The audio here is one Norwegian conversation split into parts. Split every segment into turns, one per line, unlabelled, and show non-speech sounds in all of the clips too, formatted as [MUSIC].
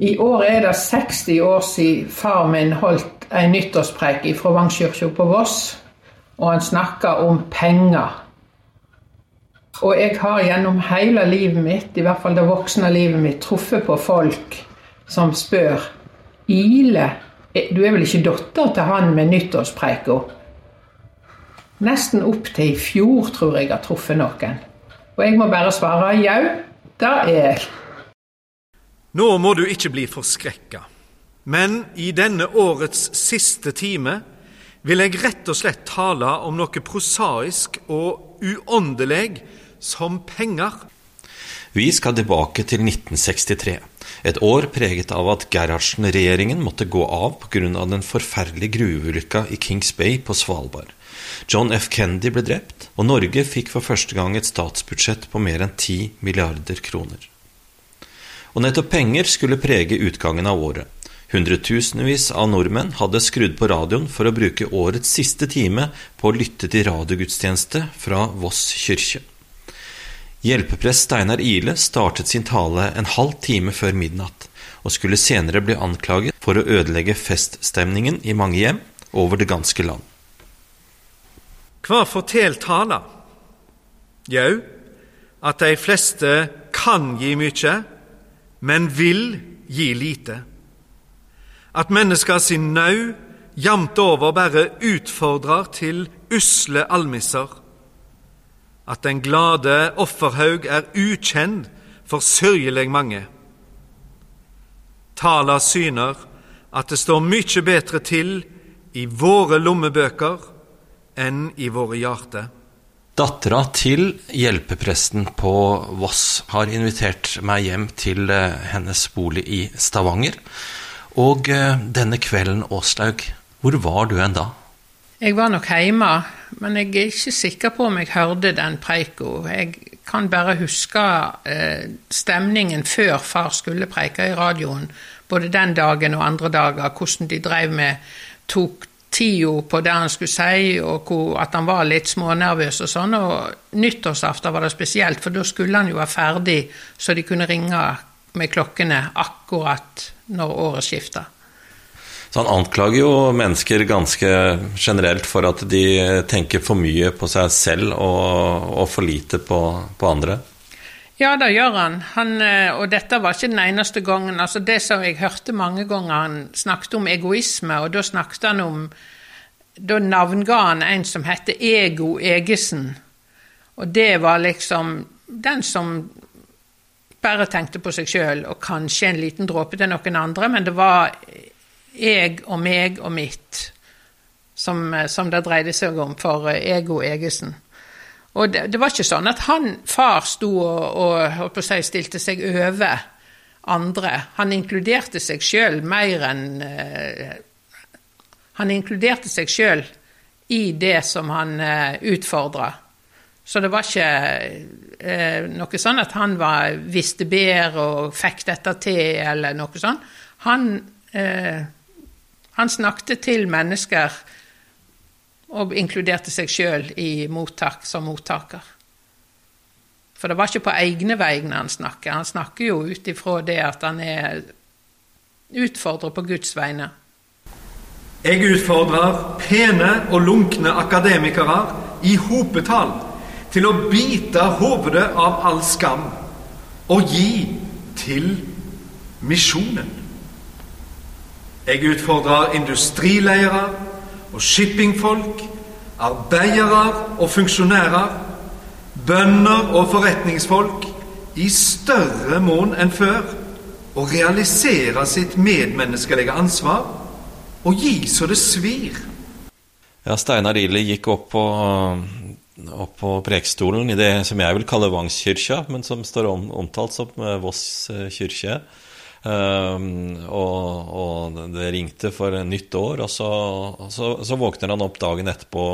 I år er det 60 år siden far min holdt en nyttårspreik fra Vangskirka på Voss, og han snakka om penger. Og jeg har gjennom hele livet mitt, i hvert fall det voksne livet mitt, truffet på folk som spør Ile, du er vel ikke datter til han med nyttårspreika? Nesten opp til i fjor tror jeg har truffet noen. Og jeg må bare svare jau, det er jeg.
Nå må du ikke bli forskrekka, men i denne årets siste time vil jeg rett og slett tale om noe prosaisk og uåndelig som penger.
Vi skal tilbake til 1963, et år preget av at Gerhardsen-regjeringen måtte gå av pga. den forferdelige gruveulykka i Kings Bay på Svalbard. John F. Kennedy ble drept, og Norge fikk for første gang et statsbudsjett på mer enn 10 milliarder kroner. Og nettopp penger skulle prege utgangen av året. Hundretusenvis av nordmenn hadde skrudd på radioen for å bruke årets siste time på å lytte til radiogudstjeneste fra Voss kirke. Hjelpeprest Steinar Ile startet sin tale en halv time før midnatt, og skulle senere bli anklaget for å ødelegge feststemningen i mange hjem over det ganske land.
Hva forteller tala? Jau, at de fleste kan gi mye, men vil gi lite. At mennesker sin nau jamt over bare utfordrer til usle almisser. At den glade offerhaug er ukjent for sørgelig mange. Tala syner at det står mye bedre til i våre lommebøker enn i våre hjerter.
Dattera til hjelpepresten på Voss har invitert meg hjem til eh, hennes bolig i Stavanger. Og eh, denne kvelden, Åslaug, hvor var du hen da?
Jeg var nok hjemme, men jeg er ikke sikker på om jeg hørte den preika. Jeg kan bare huske eh, stemningen før far skulle preike i radioen, både den dagen og andre dager, hvordan de drev med tok tida på det han skulle si, og at han var litt smånervøs og sånn. Og nyttårsaften var det spesielt, for da skulle han jo være ferdig, så de kunne ringe med klokkene akkurat når året skifta.
Så han anklager jo mennesker ganske generelt for at de tenker for mye på seg selv og, og for lite på, på andre?
Ja, det gjør han. han. Eh, og dette var ikke den eneste gangen. Altså det som jeg hørte mange ganger, han snakket om egoisme, og da snakket han om Da navnga han en som heter Ego Egesen. Og det var liksom den som bare tenkte på seg sjøl, og kanskje en liten dråpe til noen andre, men det var jeg og meg og mitt som, som det dreide seg om for Ego Egesen. Og det, det, var ikke sånn at han, far sto og, og si, stilte seg over andre. Han inkluderte seg sjøl mer enn uh, Han inkluderte seg sjøl i det som han uh, eh, utfordra. Så det var ikke uh, noe sånn at han var, visste bedre og fikk dette til, eller noe sånt. Han, uh, han snakket til mennesker og inkluderte seg sjøl mottak, som mottaker. For det var ikke på egne vegne han snakker. Han snakker jo ut ifra det at han er utfordrer på Guds vegne.
Jeg utfordrer pene og lunkne akademikere i hopetall til å bite hovedet av all skam og gi til misjonen. Jeg utfordrer industrileiere og shippingfolk, arbeidere og funksjonærer, bønder og forretningsfolk i større mån enn før å realisere sitt medmenneskelige ansvar og gi så det svir.
Ja, Steinar Ile gikk opp på, opp på prekestolen i det som jeg vil kalle Vangskirka, men som står om, omtalt som eh, Voss eh, kyrkje. Um, og, og, det ringte for nytt år, og så, så, så våkner han opp dagen etterpå.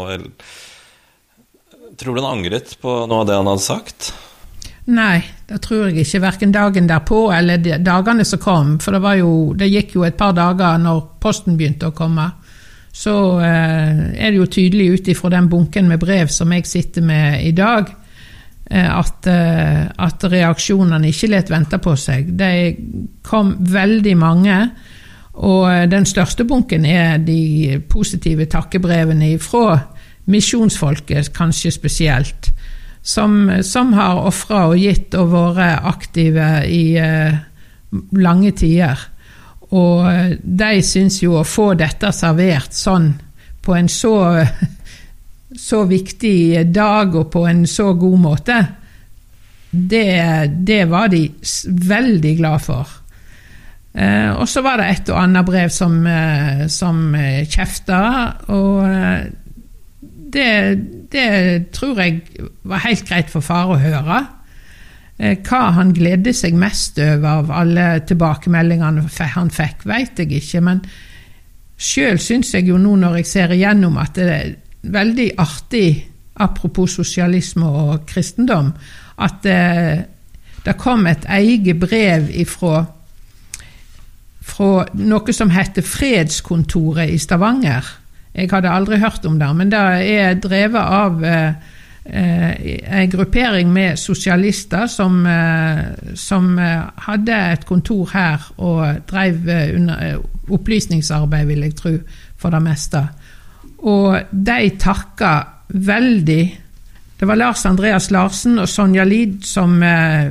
Tror du han angret på noe av det han hadde sagt?
Nei, det tror jeg ikke. Verken dagen derpå eller de dagene som kom. For det, jo, det, gikk jo et par dager når posten begynte å komme. Så eh, er det jo tydelig ut ifra den bunken med brev som jeg sitter med i dag, at, at reaksjonene ikke let vente på seg. De kom veldig mange. Og den største bunken er de positive takkebrevene fra misjonsfolket, kanskje spesielt, som, som har ofra og gitt og vært aktive i eh, lange tider. Og eh, de syns jo å få dette servert sånn på en så, [LAUGHS] så viktig dag og på en så god måte, det, det var de veldig glad for. Eh, og så var det et og annet brev som, eh, som kjefta, og eh, det, det, tror jeg var helt greit for far å høre. Eh, hva han gledde seg mest over av alle tilbakemeldingene han fikk, vet jeg ikke, men sjøl syns jeg jo nå når jeg ser igjennom at det veldig artig, apropos sosialisme og kristendom, at det, det kom et eget brev ifra fra noe som heter Fredskontoret i Stavanger. Jeg hadde aldri hørt om det, men det er drevet av eh, eh en gruppering med sosialister som, eh, som, eh, hadde et kontor her og drev eh, opplysningsarbeid, vil jeg tro, for det meste. Og de takka veldig Det var Lars Andreas Larsen og Sonja Lid som eh,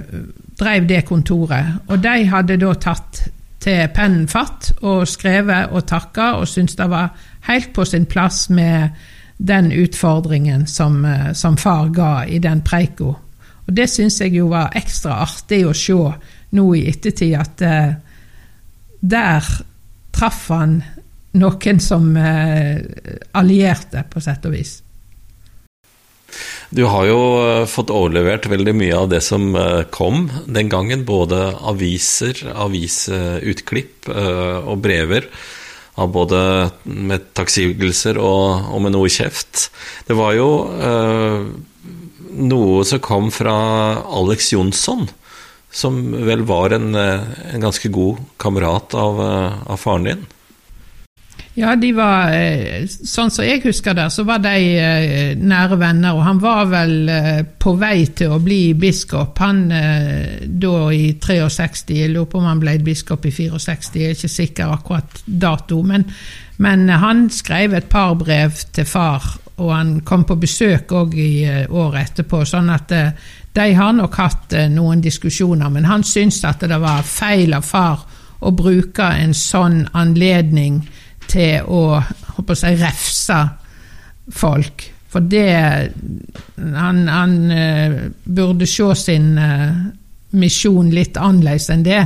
drev det kontoret. Og de hadde da tatt til pennen fatt og skrevet og takka og syntes det var helt på sin plass med den utfordringen som, eh, som far ga i den preika. Og det syns jeg jo var ekstra artig å se nå i ettertid, at eh, der traff han noen som uh, allierte, på sett og vis.
Du har jo eh, fått overlevert veldig mye av det som eh, kom den gangen. Både aviser, avisutklipp eh, og brever. Både med takksigelser og, og, med noe kjeft. Det var jo eh, noe som kom fra Alex Jonsson, som vel var en, en ganske god kamerat av, av faren din?
Ja, de var eh, Sånn som jeg husker det, så var de eh, nære venner. Og han var vel eh, på vei til å bli biskop, han da i 63. Jeg lurer på om han ble biskop i 64, jeg er ikke sikker akkurat dato. Men, men han skrev et par brev til far, og han kom på besøk òg i året etterpå. sånn at de har nok hatt noen diskusjoner, men han syntes at det var feil av far å bruke en sånn anledning til å håper jeg, refse folk. For det Han, han uh, burde se sin uh, misjon litt annerledes enn det.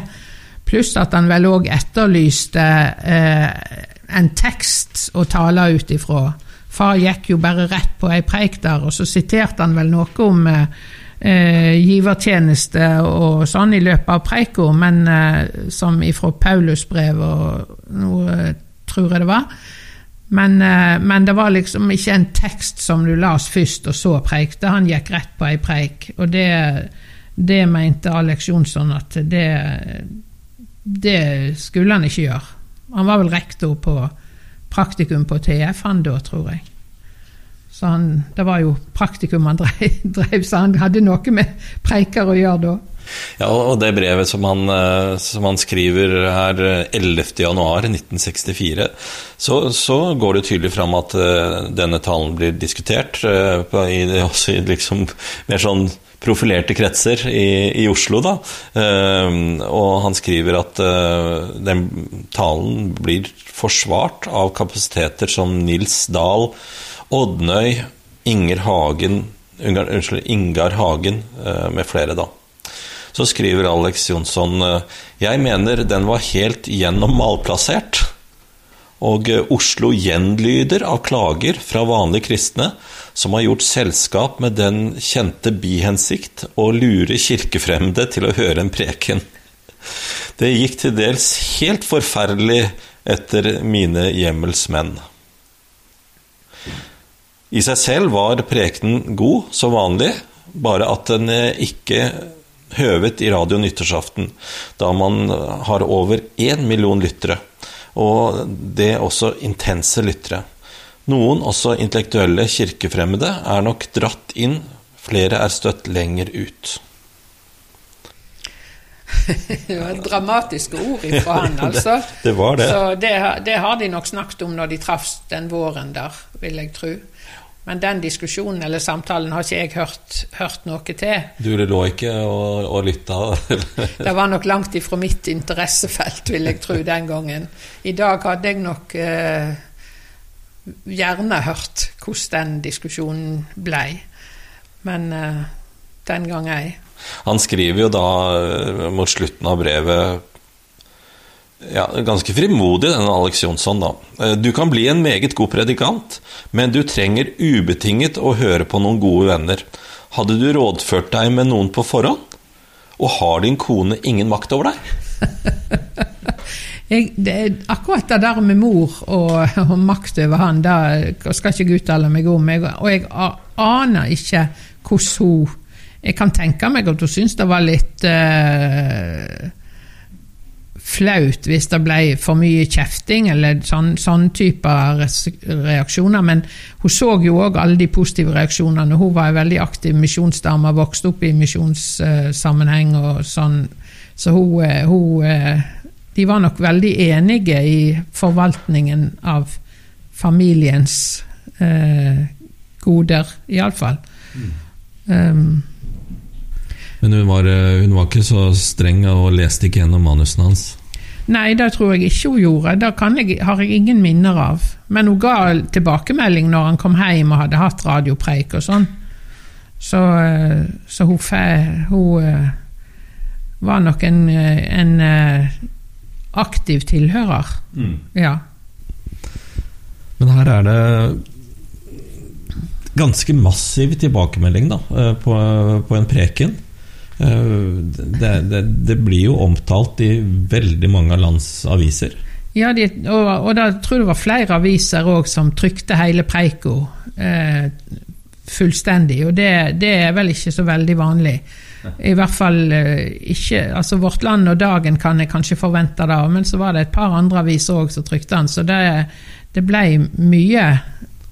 Pluss at han vel òg etterlyste uh, en tekst å tale ut ifra. Far gikk jo bare rett på ei preik der, og så siterte han vel noe om givertjeneste og sånn i løpet av preika, men som ifra Paulus brev og noe tror jeg det var. Men, eh, men, det var liksom ikke en tekst som du las først, og så preikte. Han gikk rett på ei preik. Og det, det mente Alex Jonsson at det, det skulle han ikke gjøre. Han var vel rektor på praktikum på TF, han da, tror jeg. Så han, det var jo praktikum han [LAUGHS] drev, så han hadde noe med preiker å gjøre da.
Ja, og det brevet som han, eh, som han skriver her 11.1.1964, eh, så, så går det tydelig fram at uh, denne talen blir diskutert uh, i, også i liksom mer sånn profilerte kretser i, i Oslo, da. Uh, og han skriver at den talen blir forsvart av kapasiteter som Nils Dahl, Odnøy, Inger Hagen Unnskyld, Ingar Hagen med flere, da så skriver Alex Jonsson eh, Jeg mener den var helt gjennom malplassert. Og eh, Oslo gjenlyder av klager fra vanlige kristne som har gjort selskap med den kjente bihensikt å lure kirkefremmede til å høre en preken. Det gikk til dels helt forferdelig etter mine hjemmelsmenn. I seg selv var prekenen god, som vanlig, bare at den ikke høvet i radio nyttårsaften, da man har over én million lyttere. Og det er også intense lyttere. Noen, også intellektuelle kirkefremmede, er nok dratt inn Flere er støtt lenger ut.
det var dramatiske ord ifra han, [LAUGHS] altså.
det, det var det.
Så det, det, har de nok snakket om når de traff den våren der, vil jeg tro. Men den diskusjonen eller samtalen har ikke jeg hørt, hørt noe til.
Du lå ikke og, og lytta?
det var nok langt ifra mitt interessefelt, vil jeg tro, den gangen. I dag hadde jeg nok eh, gjerne hørt hvordan den diskusjonen blei. Men eh, den gang ei.
Han skriver jo da uh, mot slutten av brevet ja, ganske frimodig, denne Alex Jonsson, da. Uh, du kan bli en meget god predikant, men du trenger ubetinget å høre på noen gode venner. Hadde du rådført deg med noen på forhånd? Og har din kone ingen makt over deg? [LAUGHS]
Jeg, det, akkurat det der med mor og, og makt over han, det skal ikke jeg uttale meg om. Jeg, og jeg aner ikke hvordan hun Jeg kan tenke meg at hun syns det var litt uh, flaut hvis det ble for mye kjefting eller sånn, sånn type reaksjoner. Men hun så jo òg alle de positive reaksjonene. Hun var en veldig aktiv misjonsdame, vokste opp i misjonssammenheng og sånn. Så hun, eh, hun eh, de var nok veldig enige i forvaltningen av familiens eh, goder, iallfall. Mm. Um,
Men hun var, eh, hun var, ikke så streng og leste ikke gjennom manusene hans?
Nei, det tror jeg ikke hun gjorde. Det jeg, har jeg ingen minner av. Men hun ga tilbakemelding når han kom hjem og hadde hatt radiopreik og sånn. Så, eh, så hun, hun, eh, var nok en, en aktiv tilhører. Mm. Ja.
Men her er det ganske massiv tilbakemelding da, eh, på, på en preken. Eh, det, det, det, blir jo omtalt i veldig mange av lands aviser.
Ja, de, og, og da tror jeg det var flere aviser òg som trykte hele preika eh, fullstendig. Og det, det, er vel ikke så veldig vanlig. I hvert fall eh, ikke altså Vårt Land og Dagen kan jeg kanskje forvente det, men så var det et par andre aviser òg som trykte den, så det, det ble mye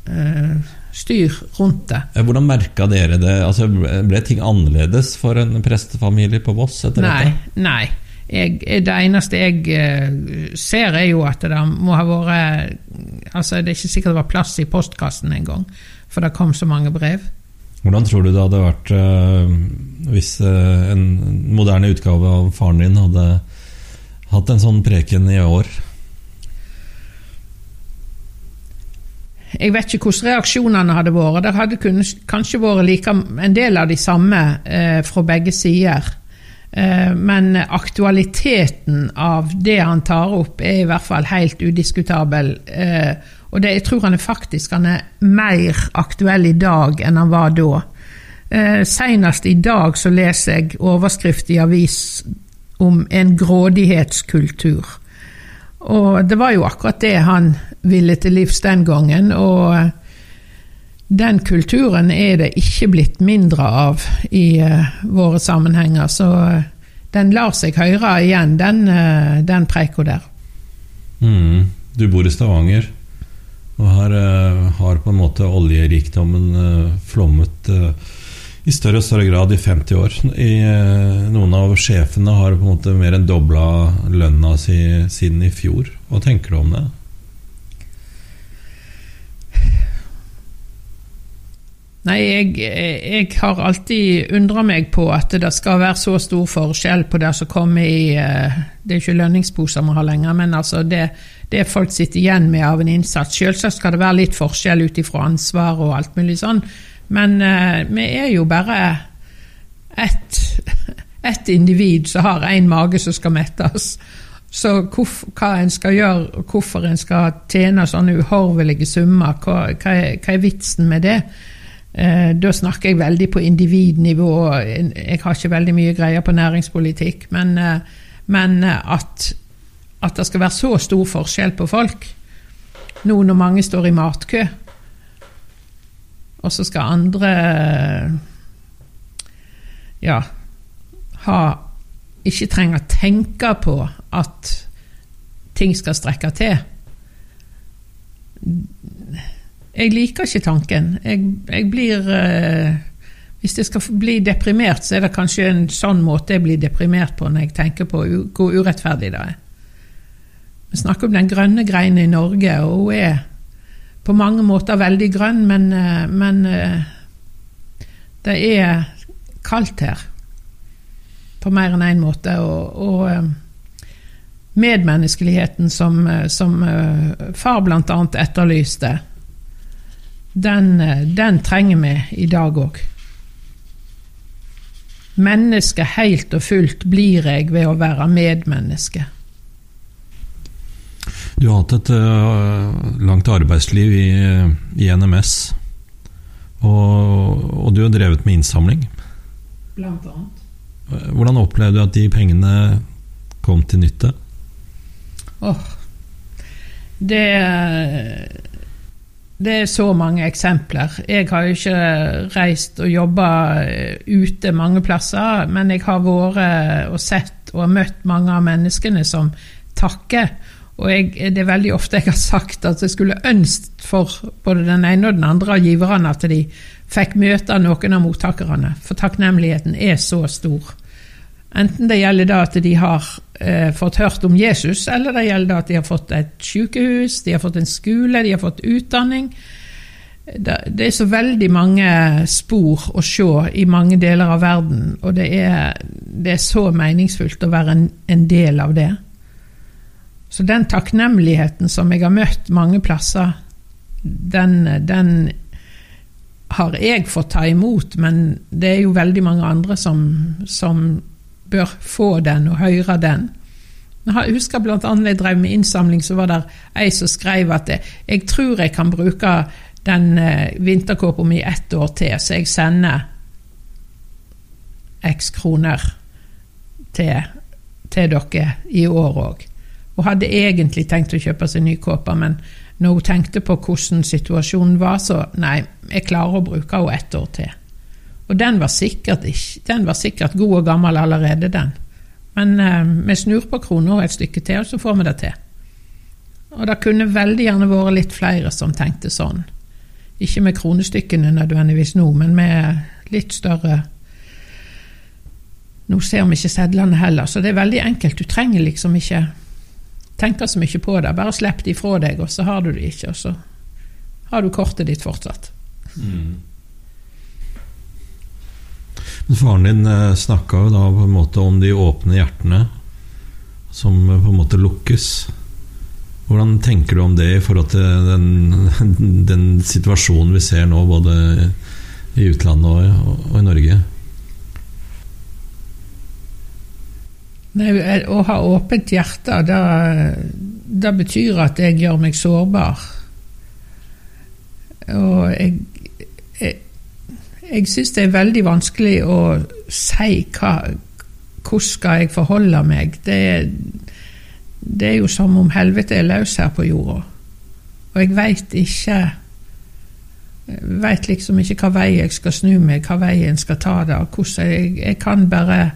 uh, styr rundt det.
Hvordan merka dere det? Altså, ble ting annerledes for en prestefamilie på Voss etter
nei,
dette?
Nei. Jeg, det eneste jeg uh, ser, er jo at det må ha vært altså Det er ikke sikkert det var plass i postkassen engang, for det kom så mange brev.
Hvordan tror du det hadde vært uh, hvis uh, en moderne utgave av faren din hadde hatt en sånn preken i år?
Jeg vet ikke hvordan reaksjonene hadde vært. Det hadde kanskje vært like, en del av de samme eh, fra begge sider. Eh, men aktualiteten av det han tar opp, er i hvert fall helt udiskutabel. Eh, og det, jeg tror han er faktisk han er mer aktuell i dag enn han var da. Eh, Senest i dag så leser jeg overskrift i avis om en grådighetskultur. Og det var jo akkurat det han ville til livs den gangen. Og den kulturen er det ikke blitt mindre av i uh, våre sammenhenger. Så uh, den lar seg høre igjen, den, den preika der.
Mm. Du bor i Stavanger? Og her har på en måte oljerikdommen flommet i større og større grad i 50 år. I, noen av sjefene har på en måte mer enn dobla lønna si siden i fjor. Hva tenker du om det?
Nei, jeg, jeg har alltid undra meg på at det skal være så stor forskjell på det som kommer i Det er ikke lønningsposer vi har lenger, men altså det det folk sitter igjen med av en innsats. Selvsagt skal det være litt forskjell ut ifra ansvar og alt mulig sånn, men uh, vi er jo bare ett [LAUGHS] et individ som har én mage som skal mettes. Så hva en skal gjøre, hvorfor en skal tjene sånne uhorvelige summer, hva, hva, er, hva er, vitsen med det? Eh, da snakker jeg veldig på individnivå. Jeg har ikke veldig mye greier på næringspolitikk, men, eh, men at at det skal være så stor forskjell på folk. Nå når mange står i matkø, og så skal andre ja ha ikke trenger å tenke på at ting skal strekke til. Jeg liker ikke tanken. Jeg, jeg blir uh, Hvis jeg skal bli deprimert, så er det kanskje en sånn måte jeg blir deprimert på når jeg tenker på hvor urettferdig det er. Vi snakker om den grønne greina i Norge, og hun er på mange måter veldig grønn, men, eh, men eh, det er kaldt her på mer enn én en måte. Og, og, eh, medmenneskeligheten som, som far bl.a. etterlyste, den, den trenger vi i dag òg. Menneske helt og fullt blir jeg ved å være medmenneske.
Du har hatt et uh, langt arbeidsliv i, i NMS, og, og, du har drevet med innsamling.
Blant annet.
Hvordan opplevde du at de pengene kom til nytte?
Åh, oh, det det er så mange eksempler. Jeg har jo ikke reist og jobba eh, ute mange plasser, men jeg har vært og sett og møtt mange av menneskene som takker. Og jeg, det er veldig ofte jeg har sagt at jeg skulle ønske for både den ene og den andre av giverne at de fikk møte noen av mottakerne, for takknemligheten er så stor. Enten det gjelder da at de har eh, fått hørt om Jesus, eller det gjelder at de har fått et sykehus, de har fått en skole, de har fått utdanning. Det, er så veldig mange spor å se i mange deler av verden, og det er, det er så meningsfullt å være en, en, del av det. Så den takknemligheten som jeg har møtt mange plasser, den, den har jeg fått ta imot, men det er jo veldig mange andre som, som bør få den og høre den. Jeg husker bl.a. jeg drev med innsamling, så var det ei som skrev at jeg tror jeg kan bruke den eh, vinterkåpa mi ett år til, så jeg sender x kroner til, til dere i år òg. Og hadde egentlig tenkt å kjøpe seg ny kåpe, men når hun tenkte på hvordan situasjonen var, så nei, jeg klarer å bruke henne ett år til. Og den var sikkert, ikke, den var sikkert god og gammel allerede, den. Men eh, vi snur på krona et stykke til, og så får vi det til. Og det kunne veldig gjerne vært litt flere som tenkte sånn. Ikke med kronestykkene nødvendigvis nå, men med litt større Nå ser vi ikke sedlene heller, så det er veldig enkelt. Du trenger liksom ikke tenke så mye på det. Bare slipp de fra deg, og så har du det ikke, og så har du kortet ditt fortsatt. Mm.
Faren din eh, snakka jo da på en måte om de åpne hjertene som eh, på en måte lukkes. Hvordan tenker du om det i forhold til den, [LAUGHS] den situasjonen vi ser nå, både i utlandet og, og i Norge?
Nei, å ha åpent hjerte, det betyr at jeg gjør meg sårbar. Og jeg, jeg syns det er veldig vanskelig å si hva, hvor skal jeg forholde meg. Det, det er jo som om helvete er løs her på jorda. Og jeg veit ikke veit liksom ikke hva vei jeg skal snu meg, hva vei en skal ta det. Jeg, jeg, kan bare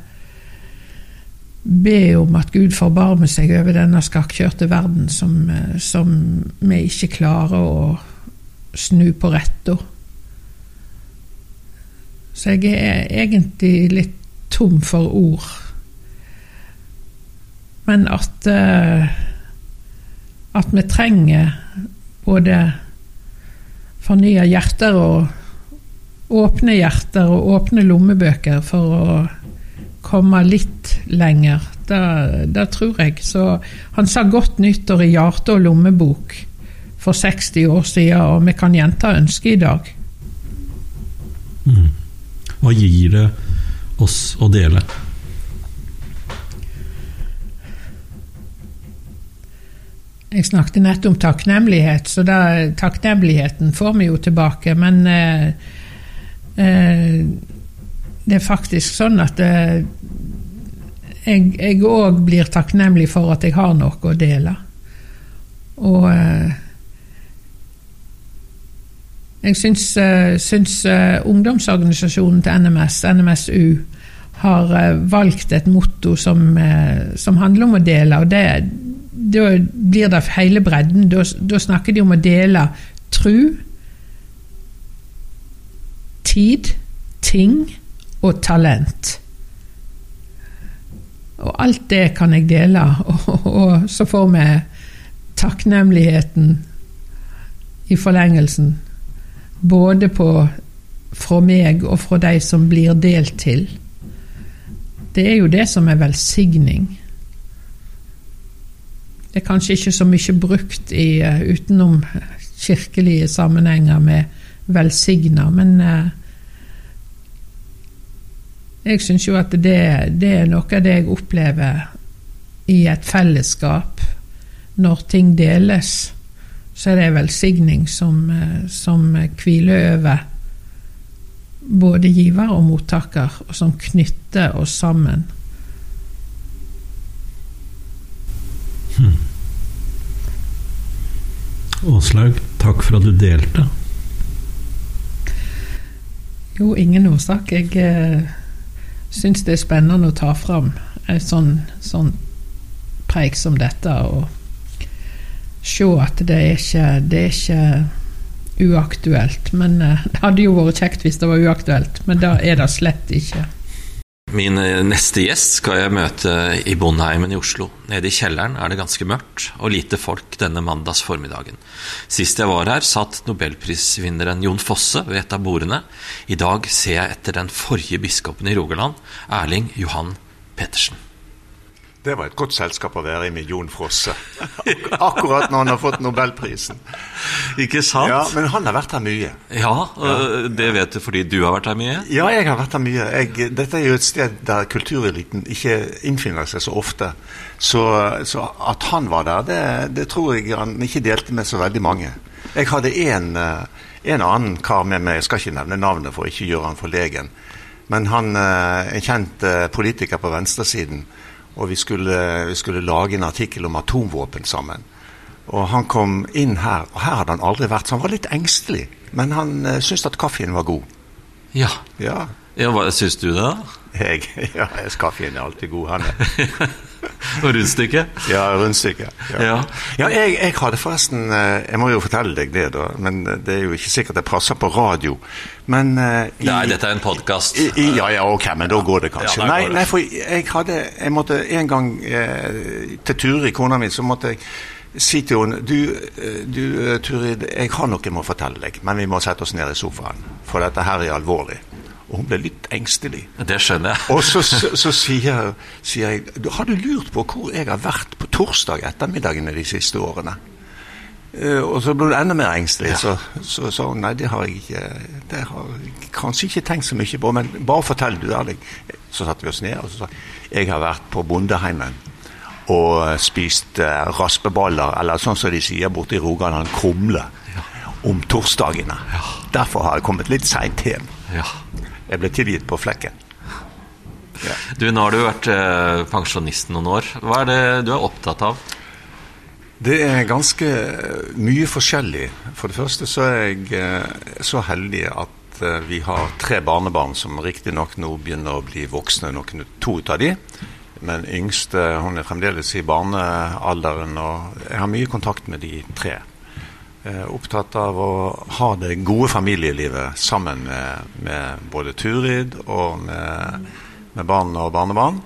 be om at Gud forbarmer seg over denne skakkjørte verden som, som vi ikke klarer å snu på retta. Så jeg er egentlig litt tom for ord. Men at uh, At vi trenger både fornya hjerter og åpne hjerter og åpne lommebøker for å komme litt lenger. Det, tror jeg. Så han sa godt nyttår i hjerte og lommebok for 60 år siden, og vi kan gjenta ønsket i dag.
Mm. Hva gir det oss å dele?
Jeg snakket nettopp om takknemlighet, så da, takknemligheten får vi jo tilbake. Men eh, eh, det er faktisk sånn at eh, jeg òg blir takknemlig for at jeg har noe å dele. Og eh, jeg syns, uh, syns uh, ungdomsorganisasjonen til NMS, NMSU, har uh, valgt et motto som, som, handler om å dele. og det, Da blir det hele bredden. Da snakker de om å dele tru, tid ting og talent. Og alt det kan jeg dele, [LAUGHS] og, og så får vi takknemligheten i forlengelsen. Både på, fra meg og fra de som blir delt til. Det er jo det som er velsigning. Det er kanskje ikke så mye brukt i, uh, utenom kirkelige sammenhenger med velsigna, men uh, jeg syns jo at det, det, er noe av det jeg opplever i et fellesskap. Når ting deles, så er det en velsigning som, uh, som hviler over både giver og mottaker, og som knytter oss sammen.
Hmm. Åslaug, takk for at du delte.
Jo, ingen årsak. Jeg eh, syns det er spennende å ta fram en sånn, sånn preik som dette, og se at det er ikke, det er ikke uaktuelt. Men uh, det hadde jo vært kjekt hvis det var uaktuelt, men da er det slett ikke.
Min eh, neste gjest skal jeg møte i Bondheimen i Oslo. Nede i kjelleren er det ganske mørkt og lite folk denne mandags formiddagen. Sist jeg var her, satt nobelprisvinneren Jon Fosse ved et av bordene. I dag ser jeg etter den forrige biskopen i Rogaland, Erling Johan Petersen.
Det var et godt selskap å være i med Jon Frosse. [LAUGHS] Akkurat når han har fått nobelprisen.
Ikke sant?
Ja, Men han har vært her mye.
Ja, det vet du fordi du har vært her mye?
Ja, jeg har vært her mye. Jeg, dette er jo et sted der kultureliten ikke innfinner seg så ofte. Så, så at han var der, det, det, tror jeg han ikke delte med så veldig mange. Jeg hadde en, en annen kar med meg, jeg skal ikke nevne navnet for å ikke gjøre han forlegen. Men han, en kjent politiker på venstresiden og vi skulle, vi skulle, lage en artikkel om atomvåpen sammen. Og han kom inn her, og her hadde han aldri vært, så han var litt engstelig. Men han uh, syntes at kaffen var god.
Ja.
ja.
Ja hva syns du det, da?
Jeg, [LAUGHS] ja, kaffen er alltid god, han er. [LAUGHS]
og rundstykket?
Ja, rundstykket. Ja.
ja.
ja jeg, jeg, hadde forresten eh, Jeg må jo fortelle deg det, da. Men det er jo ikke sikkert det passer på radio. Men uh,
i, Nei, dette er en podkast.
Ja, ja, ok, men da går det kanskje. nei, nei, for jeg hadde Jeg måtte en gang eh, til Turi, kona mi, så måtte jeg si til henne du, eh, du, Turid, jeg har noe jeg må fortelle deg, men vi må sette oss ned i sofaen. For dette her er alvorlig. Og hun ble litt engstelig.
Det skjønner jeg.
og så, så, så sier, sier, jeg Har du lurt på hvor jeg har vært på torsdag ettermiddagene de siste årene? Uh, og så ble hun enda mer engstelig. Ja. Så sa hun nei, det har jeg ikke Det har jeg kanskje ikke tenkt så mye på, men bare fortell du ærlig. Så satte vi oss ned og så sa jeg har vært på bondeheimen og spist uh, raspeballer, eller sånn som de sier borte i Rogaland, krumle, ja. om torsdagene. Ja. Derfor har jeg kommet litt seint hjem. Ja. Jeg ble tilgitt på flekken.
Ja. Du, Nå har du vært eh, pensjonist noen år. Hva er det du er opptatt av?
Det er ganske mye forskjellig. For det første så er jeg eh, så heldig at eh, vi har tre barnebarn som riktignok nå begynner å bli voksne, noen, to av de. Men yngste hun er fremdeles i barnealderen, og jeg har mye kontakt med de tre. Eh, opptatt av å ha det gode familielivet sammen med, med både Turid og med, med barn og barnebarn.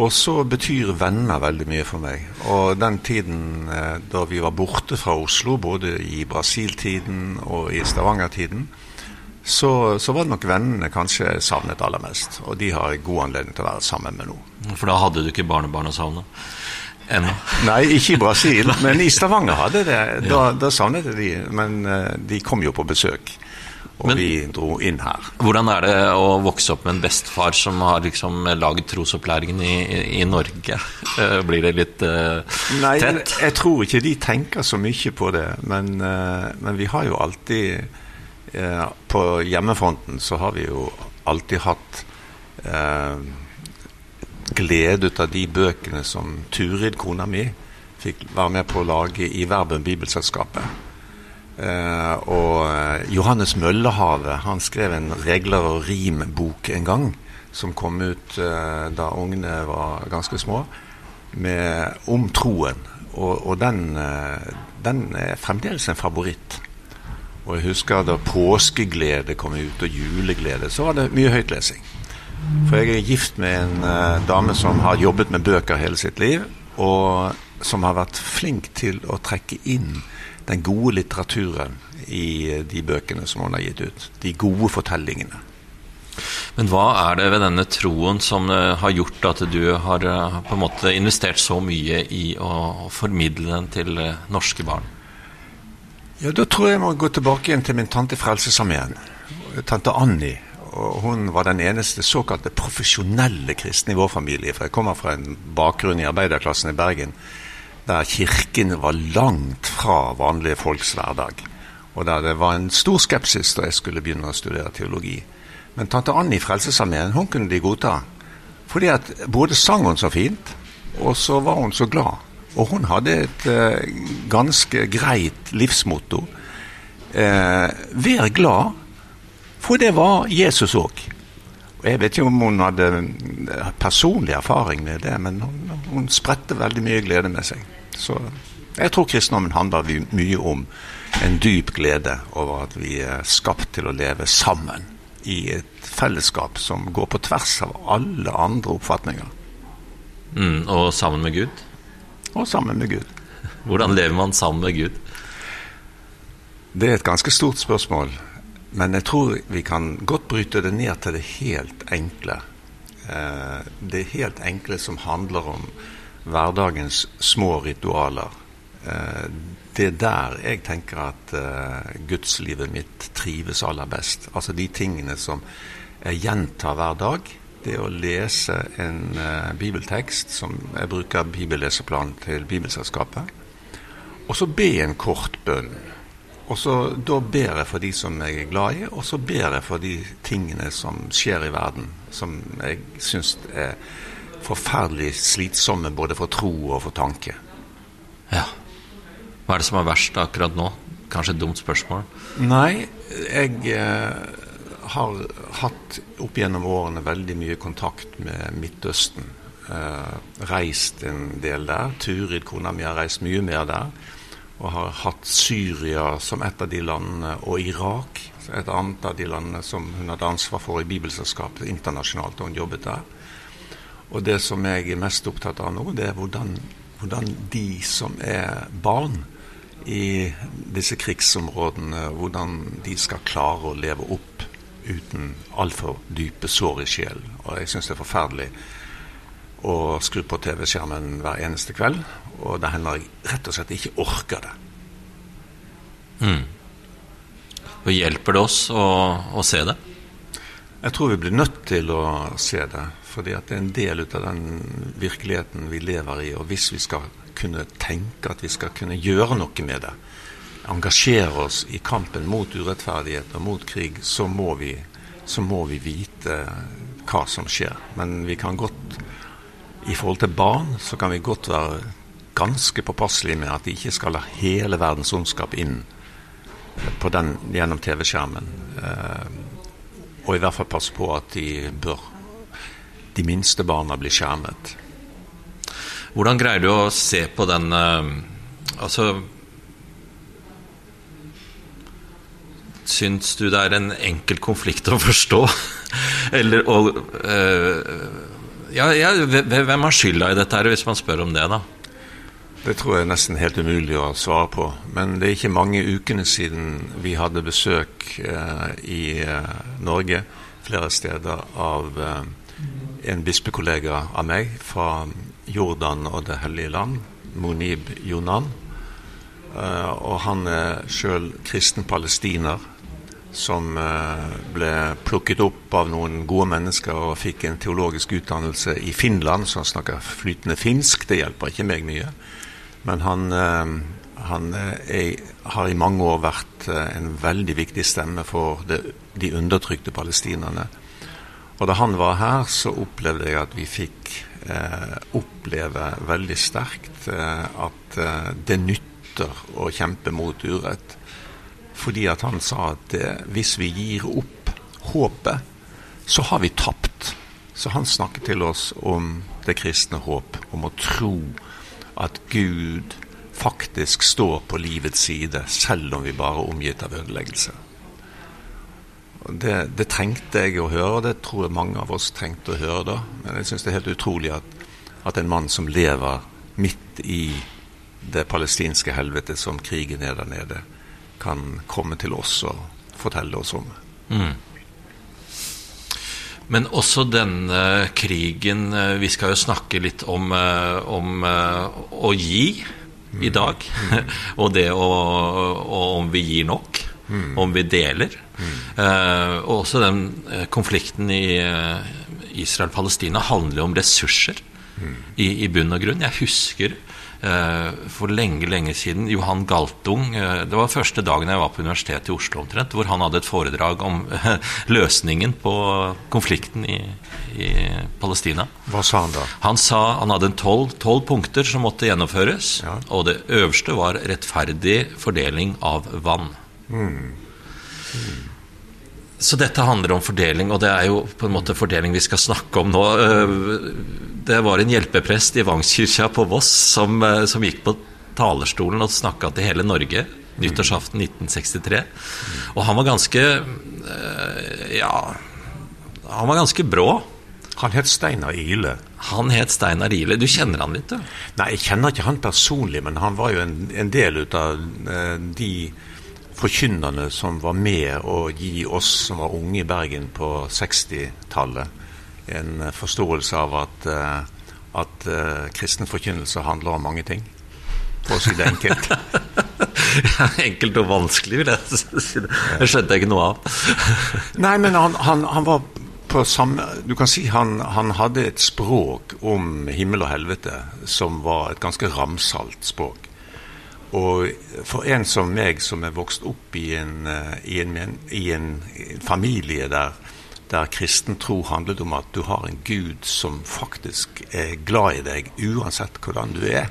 Og så betyr venner veldig mye for meg. Og den tiden eh, da vi var borte fra Oslo, både i Brasil-tiden og i Stavanger-tiden, så, så, var det nok vennene kanskje savnet aller mest. Og de har jeg god anledning til å være sammen med nå.
For da hadde du ikke barnebarn å savne? Ennå?
Nei, ikke i Brasil, men i Stavanger hadde det. Da, ja. da savnet jeg de, men uh, de kom jo på besøk. Og men, vi dro inn her.
Hvordan er det å vokse opp med en bestefar som har liksom laget trosopplæringen i, i, Norge? Uh, blir det litt uh,
Nei,
tett?
Jeg, jeg tror ikke de tenker så mye på det. Men, men vi har jo alltid På hjemmefronten så har vi jo alltid hatt glede ut av de bøkene som Turid, kona mi, fikk være med på å lage i Verben Bibelselskapet. Eh, og eh, Johannes Møllehavet han skrev en regler og rim-bok en gang, som kom ut eh, da ungene var ganske små, med, om troen. Og, og den, den, er fremdeles en favoritt. Og jeg husker da påskeglede kom ut, og juleglede, så var det mye høytlesing. For jeg er gift med en uh, dame som har jobbet med bøker hele sitt liv, og som har vært flink til å trekke inn den gode litteraturen i uh, de bøkene som hun har gitt ut. De gode fortellingene.
Men hva er det ved denne troen som uh, har gjort at du har på en måte investert så mye i å formidle den til norske barn?
Ja, Da tror jeg jeg må gå tilbake igjen til min tante Frelsesarmeen. Tante Annie og hun var den eneste såkalte profesjonelle kristne i vår familie. For jeg kommer fra en bakgrunn i arbeiderklassen i Bergen der kirken var langt fra vanlige folks hverdag. Og der det var en stor skepsis da jeg skulle begynne å studere teologi. Men tante Annie i Frelsesarmeen hun kunne de godta. Fordi at både sang hun så fint, og så var hun så glad. Og hun hadde et eh, ganske greit livsmotto. Eh, vær glad for det var Jesus òg. Og Jeg vet ikke om hun hadde personlig erfaring med det, men hun, hun spredte veldig mye glede med seg. Så jeg tror kristendommen handler mye om en dyp glede over at vi er skapt til å leve sammen i et fellesskap som går på tvers av alle andre oppfatninger.
Mm, og sammen med Gud?
Og sammen med Gud.
Hvordan lever man sammen med Gud?
Det er et ganske stort spørsmål. Men jeg tror vi kan godt bryte det ned til det helt enkle. Eh, det helt enkle som handler om hverdagens små ritualer. Eh, det er der jeg tenker at eh, gudslivet mitt trives aller best. Altså de tingene som jeg gjentar hver dag. Det å lese en bibeltekst, som jeg bruker bibelleseplan til Bibelselskapet. Og så be en kort bønn og så Da ber jeg for de som jeg er glad i, og så ber jeg for de tingene som skjer i verden, som jeg syns er forferdelig slitsomme både for tro og for tanke.
Ja. Hva er det som er verst akkurat nå? Kanskje et dumt spørsmål?
Nei, jeg eh, har hatt opp gjennom årene veldig mye kontakt med Midtøsten. Eh, reist en del der. Turid, kona mi, har reist mye mer der og har hatt Syria som et av de landene, og Irak et annet av de landene som hun hadde ansvar for i Bibelselskapet internasjonalt og hun jobbet der. Og det som jeg er mest opptatt av nå, det er hvordan, hvordan de som er barn i disse krigsområdene, hvordan de skal klare å leve opp uten altfor dype sår i sjelen. Og jeg syns det er forferdelig å skru på TV-skjermen hver eneste kveld og det hender jeg rett og slett ikke orker det.
Mm. Og Hjelper det oss å, å, se det?
Jeg tror vi blir nødt til å se det. Fordi at det er en del av den virkeligheten vi lever i. Og hvis vi skal kunne tenke at vi skal kunne gjøre noe med det, engasjere oss i kampen mot urettferdighet og mot krig, så må vi, så må vi vite hva som skjer. Men vi kan godt i forhold til barn så kan vi godt være ganske påpasselige med at de ikke skal la hele verdens ondskap inn på den gjennom TV-skjermen. Eh, og i hvert fall passe på at de bør de minste barna bli skjermet.
Hvordan greier du å se på den eh, Altså Syns du det er en enkel konflikt å forstå? [LAUGHS] Eller å øh, ja, ja, Hvem har skylda i dette, her, hvis man spør om det, da?
Det tror jeg er nesten helt umulig å svare på. Men det er ikke mange ukene siden vi hadde besøk eh, i eh, Norge flere steder av eh, en bispekollega av meg fra Jordan og Det hellige land, Monib Jonan. Eh, og han er sjøl kristen palestiner som eh, ble plukket opp av noen gode mennesker og fikk en teologisk utdannelse i Finland, han snakker flytende finsk. Det hjelper ikke meg mye. Men han, eh, han er, eh, har i mange år vært eh, en veldig viktig stemme for det, de undertrykte palestinerne. Og da han var her, så opplevde jeg at vi fikk eh, oppleve veldig sterkt eh, at eh, det nytter å kjempe mot urett. Fordi at han sa at hvis vi gir opp håpet, så har vi tapt. Så han snakket til oss om det kristne håp, om å tro at Gud faktisk står på livets side, selv om vi bare er omgitt av ødeleggelse. Det, det, trengte jeg å høre, og det tror jeg mange av oss trengte å høre da. Men jeg syns det er helt utrolig at, at, en mann som lever midt i det palestinske helvete som krigen er der nede, kan komme til oss og fortelle oss om. Mm.
Men også denne krigen eh, Vi skal jo snakke litt om, eh, om eh, å gi i mm. dag. Mm. [LAUGHS] og det å, og om vi gir nok. Mm. Om vi deler. Mm. Og også den konflikten i Israel-Palestina handler jo om ressurser mm. i, i bunn og grunn. Jeg husker for lenge, lenge siden. Johan Galtung. Eh, det var første dagen jeg var på Universitetet i Oslo omtrent, hvor han hadde et foredrag om løsningen på konflikten i, i Palestina.
Hva sa han da?
Han sa han hadde tolv punkter som måtte gjennomføres. Ja. Og det øverste var rettferdig fordeling av vann. Mm. Mm. Så dette handler om fordeling, og det er jo på en måte fordeling vi skal snakke om nå. Eh, det var en hjelpeprest i Vangskirka på Voss som, eh, som gikk på talerstolen og snakka til hele Norge nyttårsaften 1963. Og han var ganske eh, Ja, han var ganske brå.
Han het Steinar Ile.
Han het Steinar Ile. Du kjenner han litt, du?
Nei, jeg kjenner ikke han personlig, men han var jo en, en del ut av de forkynnerne som var med å gi oss som var unge i Bergen på 60-tallet, en forståelse av at, uh, at uh, kristen forkynnelse handler om mange ting. For å si det enkelt. [LAUGHS]
enkelt og vanskelig, vil jeg si. Det skjønte jeg ikke noe av. [LAUGHS]
Nei, men han, han, han, var på samme Du kan si han, han hadde et språk om himmel og helvete som var et ganske ramsalt språk. Og for en som meg, som er vokst opp i en, eh, i en, i en familie der, der, kristen tro handlet om at du har en Gud som faktisk er glad i deg uansett hvordan du er,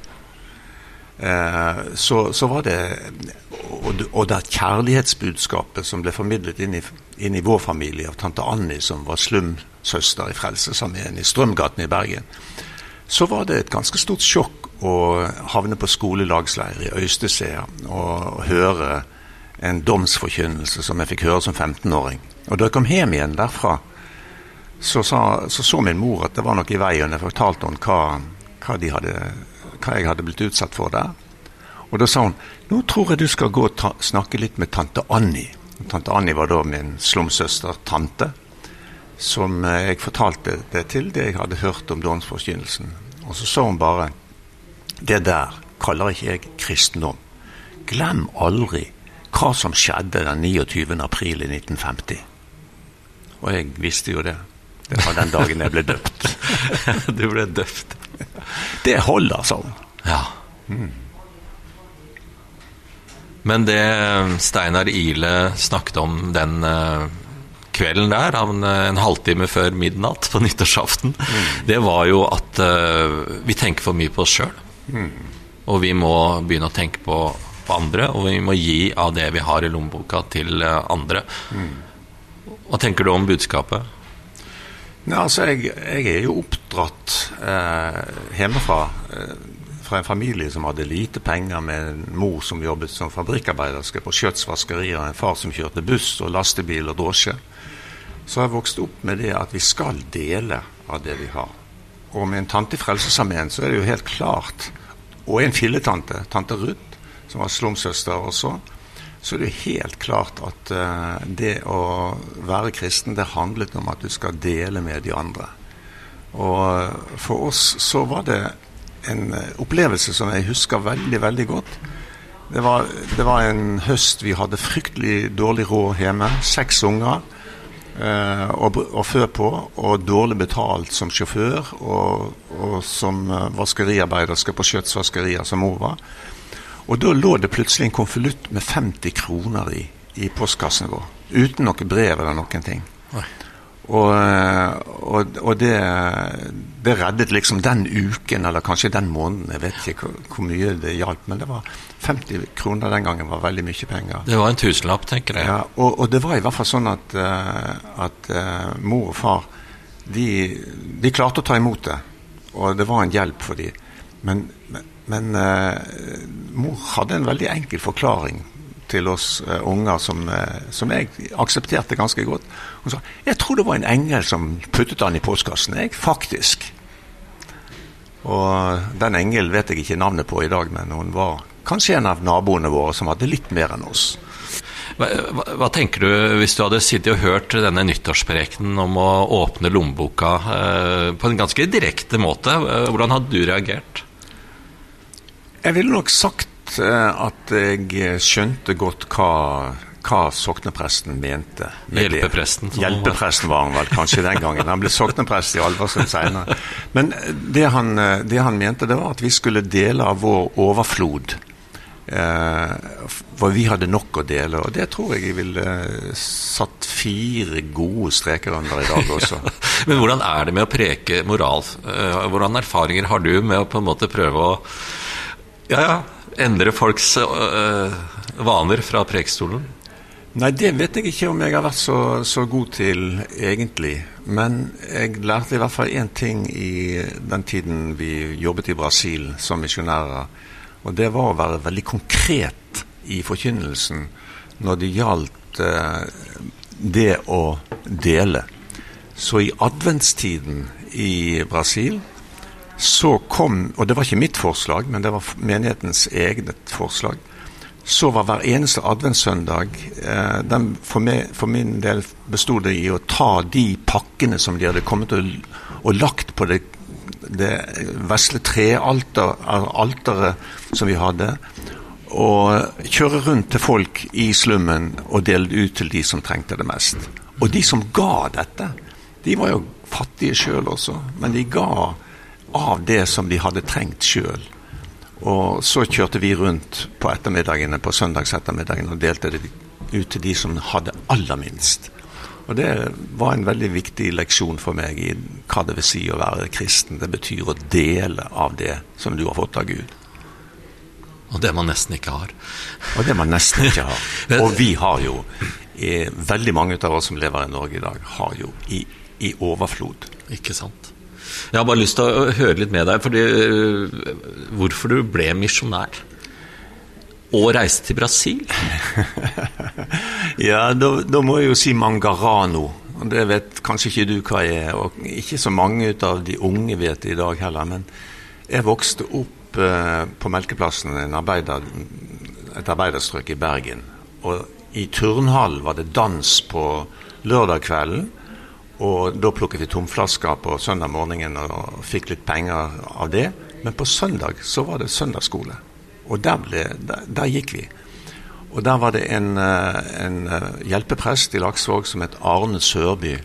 eh, så, så, var det Og, og det kjærlighetsbudskapet som ble formidlet inn i, inn i vår familie av tante Annie, som var slumsøster i Frelsesarmeen i Strømgaten i Bergen, så var det et ganske stort sjokk å havne på skolelagsleir i Øystesea og høre en domsforkynnelse som jeg fikk høre som 15-åring. Og da jeg kom hjem igjen derfra, så, sa, så, så min mor at det var noe i veien. Jeg fortalte henne hva, hva, hadde, hva, jeg hadde blitt utsatt for der. Og da sa hun nå tror jeg du skal gå og ta, snakke litt med tante Annie. Tante Annie var da min slumsøster tante, som jeg fortalte det til, det jeg hadde hørt om domsforkynnelsen. Og så sa hun bare det der kaller ikke jeg kristendom. Glem aldri hva som skjedde den 29. april i 1950. Og jeg visste jo det. Det var den dagen jeg ble døpt. [LAUGHS]
du ble døpt.
Det holder, sånn.
Ja. Mm. Men det Steinar Ile snakket om den uh, kvelden der, en, en, halvtime før midnatt på nyttårsaften, mm. det var jo at uh, vi tenker for mye på oss sjøl. Og vi må begynne å tenke på, på, andre, og vi må gi av det vi har i lommeboka, til eh, andre. Hva tenker du om budskapet?
Ja, altså, jeg, jeg, er jo oppdratt eh, hjemmefra. Eh, fra en familie som hadde lite penger, med en mor som jobbet som fabrikkarbeiderske på vaskeri, og en far som kjørte buss og lastebil og drosje. Så har jeg vokst opp med det at vi skal dele av det vi har. Og med en tante i Frelsesarmeen så er det jo helt klart og en filletante, tante Ruth, som var slumsøster også, så er det jo helt klart at uh, det å være kristen, det handlet om at du skal dele med de andre. Og uh, for oss så var det en uh, opplevelse som jeg husker veldig, veldig godt. Det var, det var en høst vi hadde fryktelig dårlig råd hjemme. Seks unger eh, og før på, og dårlig betalt som sjåfør og, og som eh, vaskeriarbeider på Skjøts vaskerier, som mor var. Og da lå det plutselig en konvolutt med 50 kroner i, i postkassen vår. Uten noe brev eller noen ting. Og, eh, og, og det, det, reddet liksom den uken, eller kanskje den måneden. Jeg vet ikke hvor, hvor, mye det hjalp, men det var 50 kroner den gangen var veldig mye penger.
Det var en tusenlapp, tenker jeg.
Ja, og, og det var i hvert fall sånn at, uh, at uh, mor og far de, de, klarte å ta imot det. Og det var en hjelp for dem. Men, men, men mor hadde en veldig enkel forklaring til oss uh, unger som, uh, som, jeg aksepterte ganske godt. Hun sa jeg tror det var en engel som puttet han i postkassen. Jeg, faktisk. Og den engel vet jeg ikke navnet på i dag, men hun var kanskje en av naboene våre som hadde litt mer enn oss.
Hva, hva, hva, tenker du hvis du hadde sittet og hørt denne nyttårsprekenen om å åpne lommeboka eh, på en ganske direkte måte? Hvordan hadde du reagert?
Jeg ville nok sagt eh, at jeg skjønte godt hva, hva soknepresten mente.
Hjelpepresten?
Hjelpepresten var han vel kanskje den gangen. Han ble sokneprest i Alversund senere. Men det han, det han mente, det var at vi skulle dele av vår overflod Eh, for vi hadde nok å dele, og det tror jeg jeg ville eh, satt fire gode streker under i dag [LAUGHS] også.
Men hvordan er det med å preke moral? Eh, hvordan erfaringer har du med å på en måte prøve å ja, ja, endre folks øh, vaner fra prekestolen?
Nei, det vet jeg ikke om jeg har vært så, så, god til, egentlig. Men jeg lærte i hvert fall én ting i den tiden vi jobbet i Brasil som misjonærer og det var å være veldig konkret i forkynnelsen når det gjaldt eh, det å dele. Så i adventstiden i Brasil så kom Og det var ikke mitt forslag, men det var menighetens eget forslag. Så var hver eneste adventssøndag eh, den for, meg, for, min del bestod det i å ta de pakkene som de hadde kommet og, og lagt på det det vesle trealteret som vi hadde, og kjøre rundt til folk i slummen og dele ut til de som trengte det mest. Og de som ga dette, de var jo fattige sjøl også, men de ga av det som de hadde trengt sjøl. Og så kjørte vi rundt på ettermiddagene, på søndagsettermiddagene og delte det ut til de som hadde aller minst. Og Det var en veldig viktig leksjon for meg i hva det vil si å være kristen. Det betyr å dele av det som du har fått av Gud.
Og det man nesten ikke har.
Og det man nesten ikke har. [LAUGHS] Og vi har jo, veldig mange av oss som lever i Norge i dag, har jo i, i overflod.
Ikke sant. Jeg har bare lyst til å høre litt med deg, fordi, øh, hvorfor du ble misjonær og reiste til Brasil? [LAUGHS]
ja, da, da, må jeg jo si Mangarano. Det vet kanskje ikke du hva jeg er, og ikke så mange av de unge vet det i dag heller. Men jeg vokste opp eh, på Melkeplassen, arbeider, et arbeiderstrøk i Bergen. Og i turnhallen var det dans på lørdag kvelden. Og da plukket vi tomflasker på søndag morgenen og fikk litt penger av det. Men på søndag så var det søndagsskole. Og der, ble, der, der gikk vi. Og der var det en, eh, en eh, hjelpeprest i Laksvåg som het Arne Sørby,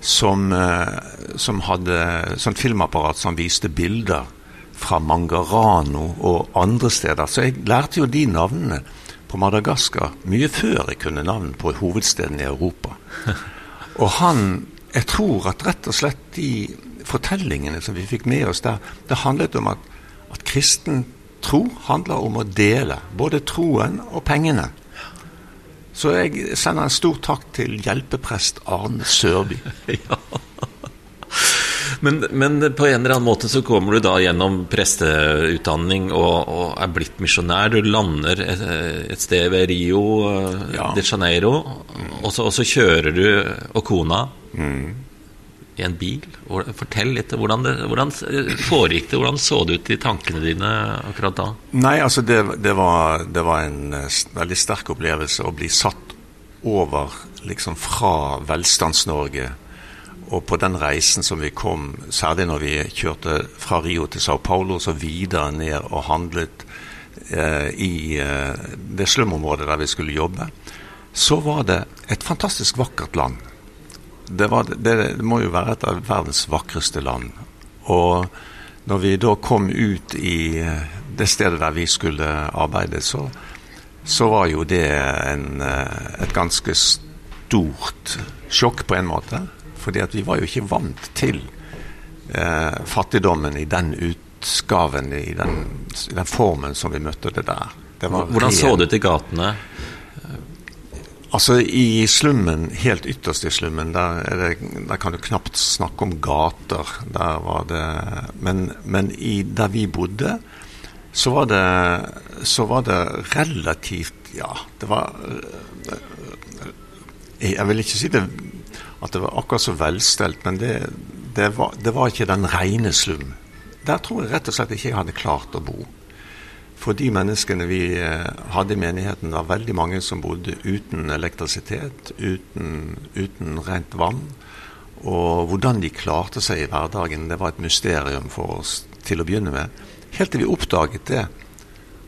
som, eh, som hadde sånn filmapparat som viste bilder fra Mangarano og andre steder. Så jeg lærte jo de navnene på Madagaskar mye før jeg kunne navn på hovedsteden i Europa. [LAUGHS] Og han Jeg tror at rett og slett de fortellingene som vi fikk med oss der, det handlet om at, at kristen Tro handler om å dele, både troen og pengene. Så jeg sender en stor takk til hjelpeprest Arne Sørby. [LAUGHS] ja.
Men, men, på en eller annen måte så kommer du da gjennom presteutdanning og, og er blitt misjonær. Du lander et, et, sted ved Rio ja. de Janeiro, og, så, og, så, kjører du og kona mm i en bil. Fortell litt. Hvordan, det, hvordan foregikk det? Hvordan så det ut i tankene dine akkurat da?
Nei, altså det, det, var, det var, en uh, veldig sterk opplevelse å bli satt over liksom fra Velstands-Norge. Og på den reisen som vi kom, særlig når vi kjørte fra Rio til Sao Paulo, så videre ned og handlet eh, i uh, det slumområdet der vi skulle jobbe, så var det et fantastisk vakkert land det, var, det, det, må jo være et av verdens vakreste land. Og når vi da kom ut i eh, det stedet der vi skulle arbeide, så, så var jo det en, eh, et ganske stort sjokk på en måte. Fordi vi var jo ikke vant til eh, fattigdommen i den utskaven, i den, i den, formen som vi møtte det der.
Det Hvordan så det ut i gatene?
Altså I slummen, helt ytterst i slummen, der, det, der, kan du knapt snakke om gater. Der var det Men, men i, der vi bodde, så var det så var det relativt Ja, det var eh, Jeg vil ikke si det at det var akkurat så velstelt, men det, det, var, det var ikke den rene slum. Der tror jeg rett og slett ikke jeg hadde klart å bo. For de menneskene vi eh, hadde i menigheten, var veldig mange som bodde uten elektrisitet, uten, uten rent vann. Og hvordan de klarte seg i hverdagen, det var et mysterium for oss til å begynne med. Helt til vi oppdaget det,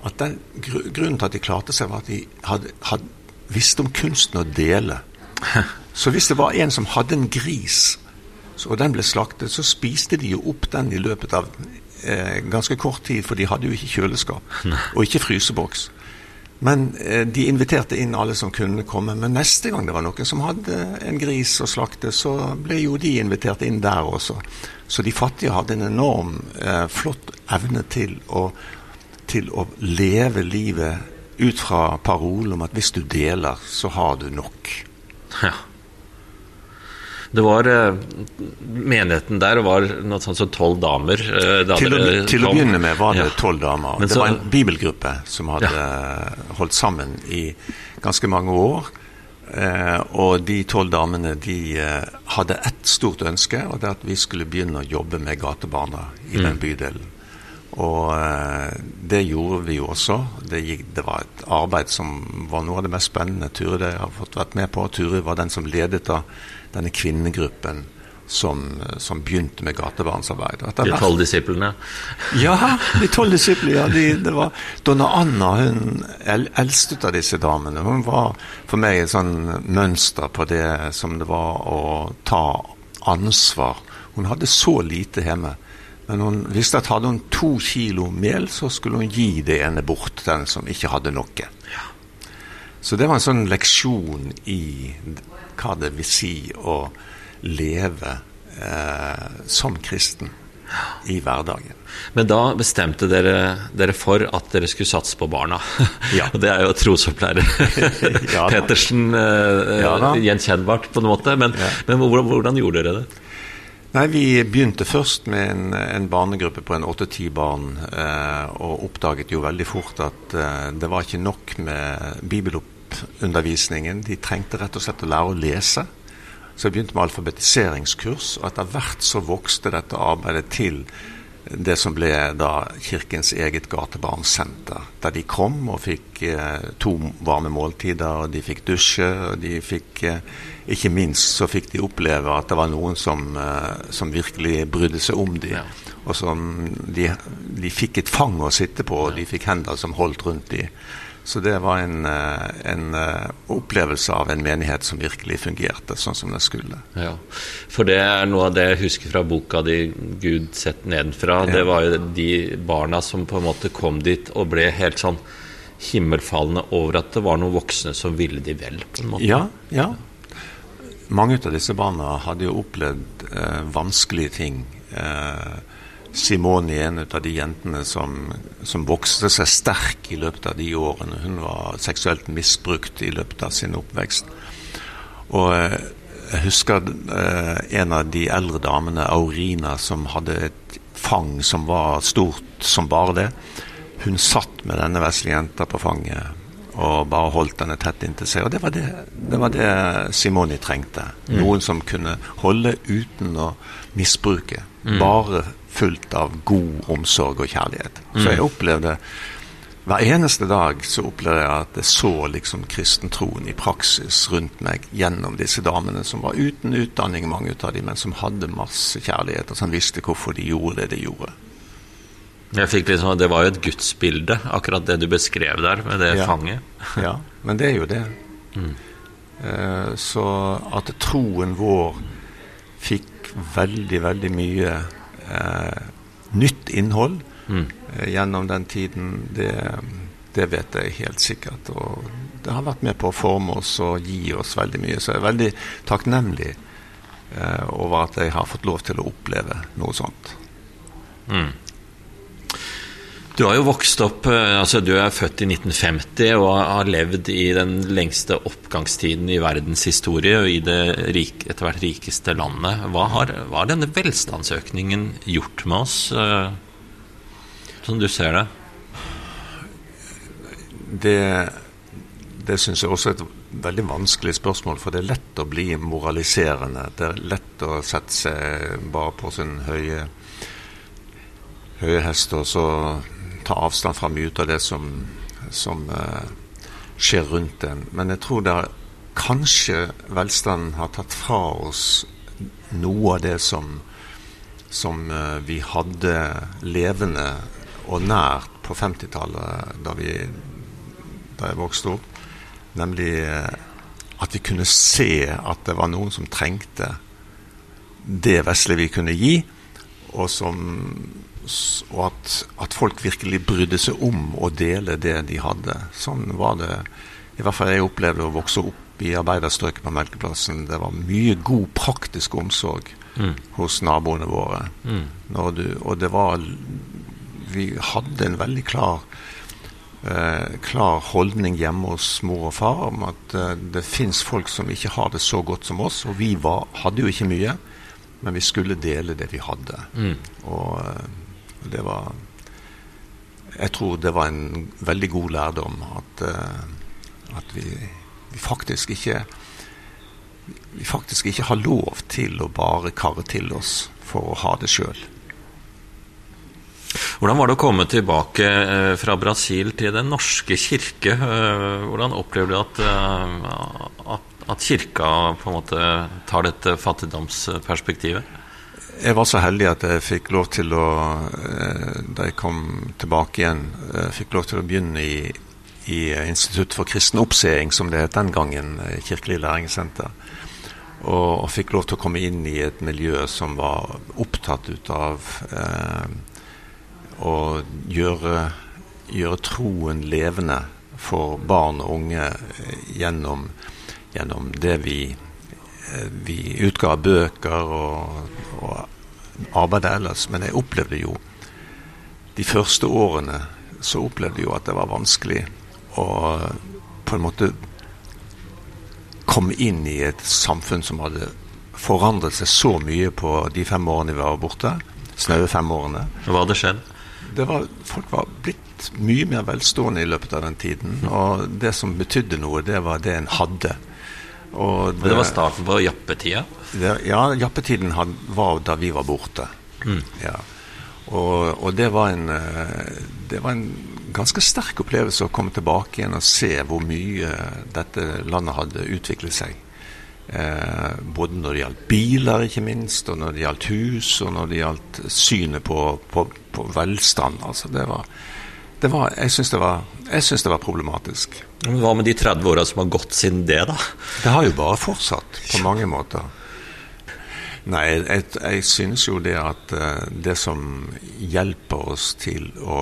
at den grunnen til at de klarte seg, var at de hadde, hadde visste om kunsten å dele. [LAUGHS] Så hvis det var en som hadde en gris, og den ble slaktet, så spiste de jo opp den i løpet av eh, ganske kort tid, for de hadde jo ikke kjøleskap og ikke fryseboks. Men eh, de inviterte inn alle som kunne komme. Men neste gang det var noen som hadde en gris å slakte, så ble jo de invitert inn der også. Så de fattige hadde en enorm eh, flott evne til å, til å leve livet ut fra parolen om at hvis du deler, så har du nok.
Ja. Det var uh, Menigheten der var noe sånt som tolv damer. Uh,
til, å, til å, begynne med var det tolv ja. damer. Men det så, var en bibelgruppe som hadde ja. holdt sammen i ganske mange år. Og de tolv damene de hadde ett stort ønske, og det er at vi skulle begynne å jobbe med gatebarna i mm. den bydelen. Og det gjorde vi jo også. Det, gikk, det, var et arbeid som var noe av det mest spennende Ture jeg har fått vært med på. Ture var den som ledet av denne kvinnegruppen som, som, begynte med gatebarnsarbeid.
De tolv disiplene?
Ja, de tolv disiplene. Ja, de, det var Donna Anna, hun eldste av disse damene, hun var for meg et sånn mønster på det som det var å ta ansvar. Hun hadde så lite hjemme. Men hun visste at hadde hun to kilo mel, så skulle hun gi det ene bort, den som ikke hadde noe. Ja. Så det var en sånn leksjon i hva det vil si å leve eh, som kristen i hverdagen.
Men da bestemte dere dere for at dere skulle satse på barna. [LAUGHS] Ja. Og det er jo trosopplærer [LAUGHS] ja, Pettersen eh, ja, gjenkjennbart på en måte. Men, men hvordan, hvordan, gjorde dere det?
Nei, Vi begynte først med en, en barnegruppe på en åtte-ti barn, eh, og oppdaget jo veldig fort at eh, det var ikke nok med bibeloppundervisningen. De trengte rett og slett å lære å lese. Så vi begynte med alfabetiseringskurs, og etter hvert så vokste dette arbeidet til det som ble da Kirkens eget gatebarnsenter. Der de kom og fikk eh, to varme måltider, og de fikk dusje, og de fikk eh, Ikke minst så fikk de oppleve at det var noen som, eh, som virkelig brydde seg om dem. Ja. Og som de, de, fikk et fang å sitte på, og de fikk hender som holdt rundt dem. Så det var en, eh, en, eh, opplevelse av en menighet som virkelig fungerte sånn som den skulle.
Ja, For det er noe av det jeg husker fra boka di 'Gud sett nedenfra'. Ja. Det var jo de barna som på en måte kom dit og ble helt sånn himmelfalne over at det var noen voksne som ville de vel. på en måte.
Ja, ja. Mange av disse barna hadde jo opplevd eh, vanskelige ting. Eh, Simone, en av de jentene som, som, vokste seg sterk i løpet av de årene. Hun var seksuelt misbrukt i løpet av sin oppvekst. Og eh, jeg husker eh, en av de eldre damene, Aurina, som hadde et fang som var stort som bare det. Hun satt med denne vesle jenta på fanget og bare holdt henne tett inntil seg. Og det var det, det, var det Simoni trengte. Mm. Noen som kunne holde uten å misbruke. Mm. Bare fullt av god omsorg og kjærlighet. Så jeg mm. opplevde hver eneste dag så opplevde jeg at jeg så liksom kristentroen i praksis rundt meg gjennom disse damene som var uten utdanning, mange av dem, men som hadde masse kjærlighet, og som visste hvorfor de gjorde det de gjorde.
Jeg fikk liksom, Det var jo et gudsbilde, akkurat det du beskrev der, med det
ja.
fanget.
ja, men det er jo det. [LAUGHS] Mm. Uh, så at troen vår fikk veldig, veldig mye eh, nytt innhold mm. eh, gjennom den tiden, det, det, vet jeg helt sikkert. Og det har vært med på å forme oss og gi oss veldig mye. Så jeg er veldig takknemlig eh, over at jeg har fått lov til å oppleve noe sånt. Mm.
Du har jo vokst opp eh, altså Du er født i 1950 og har levd i den lengste oppgangstiden i verdens historie og i det rik, etter hvert rikeste landet. Hva har, hva har, denne velstandsøkningen gjort med oss, uh, som du ser det?
det, det syns jeg også er et veldig vanskelig spørsmål, for det er lett å bli moraliserende. Det er lett å sette seg bare på sin høye, høye hest og så ta avstand fra mye av det som, som uh, skjer rundt en. Men jeg tror det er kanskje velstanden har tatt fra oss noe av det som, som uh, vi hadde levende og nært på 50-tallet, da, da jeg vokste opp. Nemlig uh, at vi kunne se at det var noen som trengte det vesle vi kunne gi, og, som, og at, at, folk virkelig brydde seg om å dele det de hadde. Sånn var det i hvert fall jeg opplevde å vokse opp i arbeiderstrøket på Melkeplassen. Det var mye god praktisk omsorg mm. hos naboene våre. Mm. Du, og det var Vi hadde en veldig klar eh, klar holdning hjemme hos mor og far om at eh, det fins folk som ikke har det så godt som oss. Og vi var, hadde jo ikke mye, men vi skulle dele det vi hadde. Mm. Og eh, det var Jeg tror det var en veldig god lærdom at, eh, at vi, vi, faktisk ikke vi faktisk ikke har lov til å bare karre til oss for å ha det sjøl.
Hvordan var det å komme tilbake eh, fra Brasil til Den norske kirke? Eh, hvordan opplever du at, at, at kirka på en måte tar dette fattigdomsperspektivet?
Jeg var så heldig at jeg fikk lov til å, da jeg kom tilbake igjen, fikk lov til å begynne i, i Institutt for kristen oppseing, som det het den gangen, Kirkelig læringssenter. Og, og, fikk lov til å komme inn i et miljø som var opptatt ut av eh, å gjøre, gjøre, troen levende for barn og unge eh, gjennom, gjennom det vi, eh, vi utga bøker og, og arbeidet ellers. Men jeg opplevde jo de første årene så opplevde jeg jo at det var vanskelig å på en måte komme inn i et samfunn som hadde forandret seg så mye på de fem årene vi var borte. Snaue fem årene.
Hva hadde skjedd?
var, folk var blitt mye mer velstående i løpet av den tiden. Og det som betydde noe, det var det en hadde.
Og det, det var starten på jappetida?
ja, jappetiden had, var da vi var borte. Mm. Ja. Og, og, det var en eh, Det var en ganske sterk opplevelse å komme tilbake igjen og se hvor mye dette landet hadde utviklet seg. Eh, både når det gjaldt biler, ikke minst, og når det gjaldt hus, og når det gjaldt synet på, på, på velstand. Altså, det var, var, jeg syns det, det, var problematisk.
Men Hva med de 30 åra som har gått siden det, da?
Det har jo bare fortsatt, på mange måter. Nei, jeg, jeg synes jo det at uh, det som hjelper oss til å,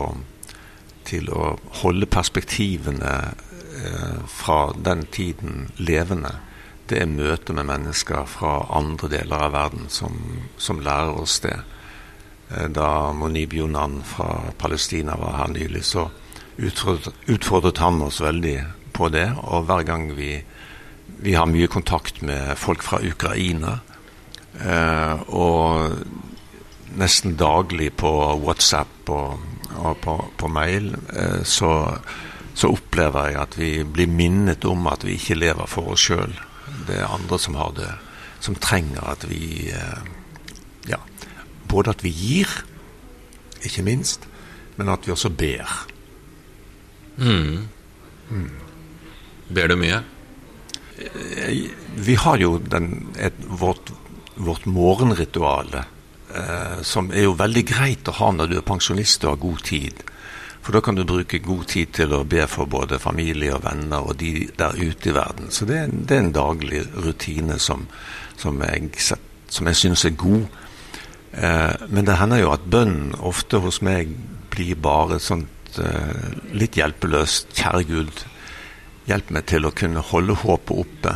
til å holde perspektivene uh, fra den tiden levende, det er møtet med mennesker fra andre deler av verden som, som lærer oss det. Eh, da Monib Yonan fra Palestina var her nylig, så utfordret, utfordret, han oss veldig på det. Og hver gang vi, vi har mye kontakt med folk fra Ukraina, eh, og nesten daglig på WhatsApp og, og på, på, mail, eh, så, så opplever jeg at vi blir minnet om at vi ikke lever for oss sjøl det er andre som har det, som trenger at vi eh, både at vi gir, ikke minst, men at vi også ber.
Mm. Mm. Ber du mye?
Eh, vi har jo den, et, vårt, vårt morgenrituale, eh, som er jo veldig greit å ha når du er pensjonist og har god tid. For da kan du bruke god tid til å be for både familie og venner og de der ute i verden. Så det er, det er en daglig rutine som, som jeg, som jeg syns er god. Eh, men det hender jo at bønnen ofte hos meg blir bare sånt eh, litt hjelpeløst. Kjære Gud, hjelp meg til å kunne holde håpet oppe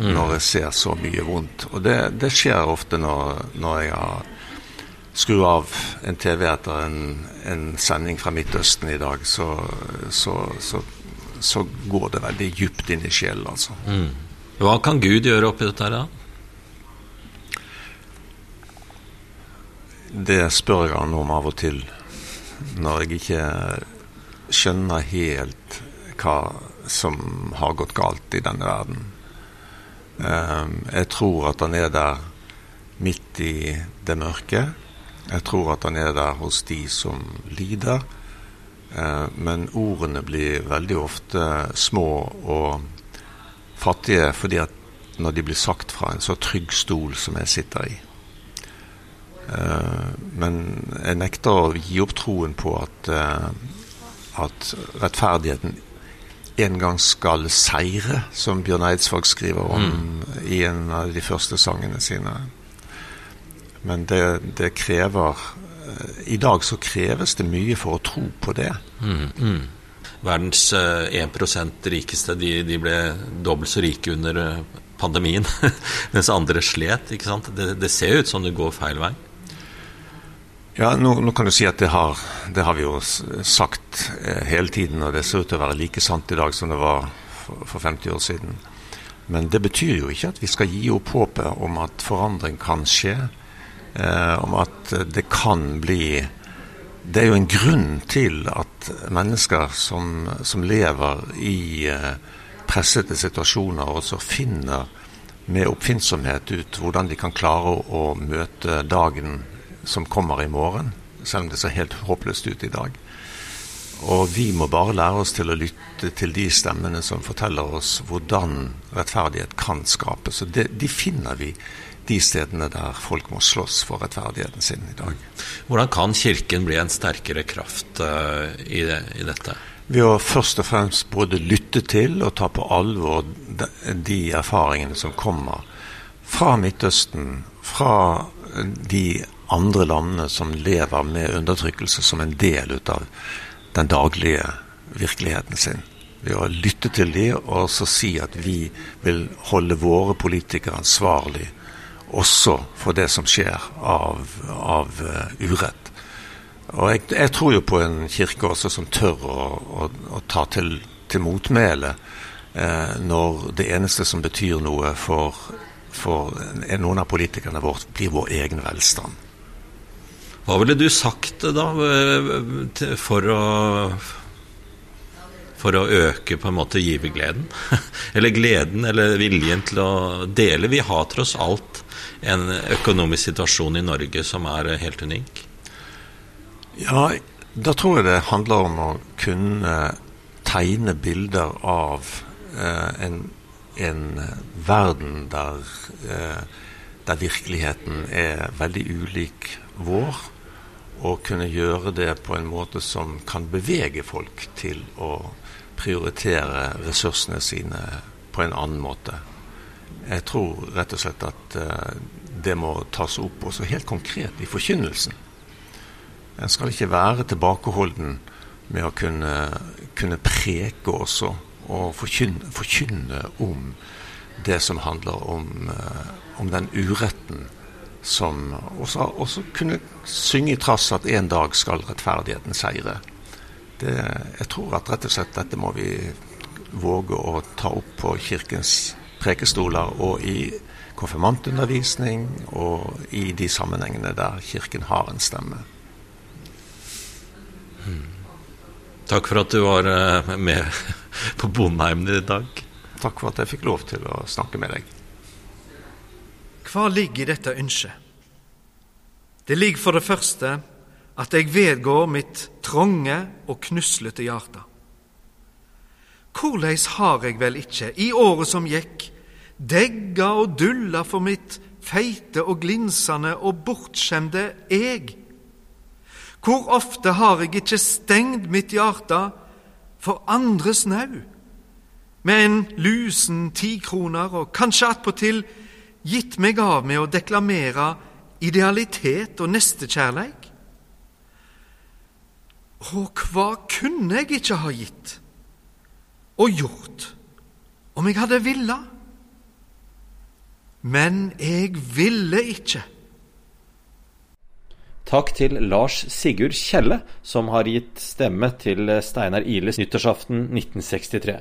mm. når jeg ser så mye vondt. Og det, det skjer ofte når, når jeg har skru av en TV etter en, en, sending fra Midtøsten i dag, så, så, så, så går det veldig djupt inn i sjelen, altså. Mm.
Hva kan Gud gjøre oppi dette her, da?
Det spør jeg han om av og til, når jeg ikke skjønner helt hva som har gått galt i denne verden. Eh, jeg tror at han er der midt i det mørke. Jeg tror at han er der hos de som lider. Eh, men ordene blir veldig ofte små og fattige fordi at når de blir sagt fra en så trygg stol som jeg sitter i. Eh, men jeg nekter å gi opp troen på at, eh, at rettferdigheten en gang skal seire, som Bjørn Eidsvåg skriver om mm. i en av de første sangene sine. Men det, det, krever I dag så kreves det mye for å tro på det. Mm, mm.
Verdens eh, 1 rikeste de, de, ble dobbelt så rike under pandemien, [LAUGHS] mens andre slet. ikke sant? Det, det ser ut som det går feil vei.
Ja, nå, nå, kan du si at det har, det har vi jo sagt eh, hele tiden, og det ser ut til å være like sant i dag som det var for, for 50 år siden. Men det betyr jo ikke at vi skal gi opp håpet om at forandring kan skje. Eh, om at det kan bli Det er jo en grunn til at mennesker som, som lever i eh, pressede situasjoner, også finner med oppfinnsomhet ut hvordan de kan klare å, å møte dagen som kommer i morgen, selv om det ser helt håpløst ut i dag. Og vi må bare lære oss til å lytte til de stemmene som forteller oss hvordan rettferdighet kan skapes. Og det, de finner vi de stedene der folk må slåss for rettferdigheten sin i dag.
Hvordan kan Kirken bli en sterkere kraft uh, i, det, i, dette?
Ved å først og fremst både lytte til og ta på alvor de, de erfaringene som kommer fra Midtøsten, fra de andre landene som lever med undertrykkelse som en del ut av den daglige virkeligheten sin. Ved å lytte til dem og så si at vi vil holde våre politikere ansvarlig også for det som skjer av, av uh, urett. Og jeg, jeg, tror jo på en kirke også som tør å, å, å ta til, til motmæle eh, når det eneste som betyr noe for, for noen av politikerne våre, blir vår egen velstand.
Hva ville du sagt da for å for å øke på en måte givergleden? [LAUGHS] eller gleden eller viljen til å dele. Vi har tross alt en økonomisk situasjon i Norge som er helt unik?
Ja, da tror jeg det handler om å kunne tegne bilder av eh, en, en, verden der, eh, der, virkeligheten er veldig ulik vår, og kunne gjøre det på en måte som kan bevege folk til å prioritere ressursene sine på en annen måte. Jeg tror rett og slett at uh, det må tas opp også helt konkret i forkynnelsen. En skal ikke være tilbakeholden med å kunne, kunne preke også og forkynne, forkynne, om det som handler om, uh, om den uretten som også, også, kunne synge i trass at en dag skal rettferdigheten seire. Det, jeg tror at rett og slett dette må vi våge å ta opp på Kirkens prekestoler og i konfirmantundervisning og i de sammenhengene der Kirken har en stemme.
Hmm. Takk for at du var eh, med [LAUGHS] på Bondheimen i dag.
Takk for at jeg fikk lov til å snakke med deg.
Hva ligger i dette ønsket? Det ligger for det første at jeg vedgår mitt trange og knuslete hjerte. Hvordan har eg vel ikkje, i året som gikk, degga og dulla for mitt feite og glinsende og bortskjemde eg? Hvor ofte har eg ikkje stengt mitt hjerte for andres nau, med en lusen tikroner og kanskje attpåtil gitt meg av med å deklamere idealitet og nestekjærleik? Og hva kunne jeg ikke ha gitt? og gjort om jeg hadde villa. Men jeg ville ikke.
Takk til Lars Sigurd Kjelle, som har gitt stemme til Steinar Iles nyttårsaften 1963.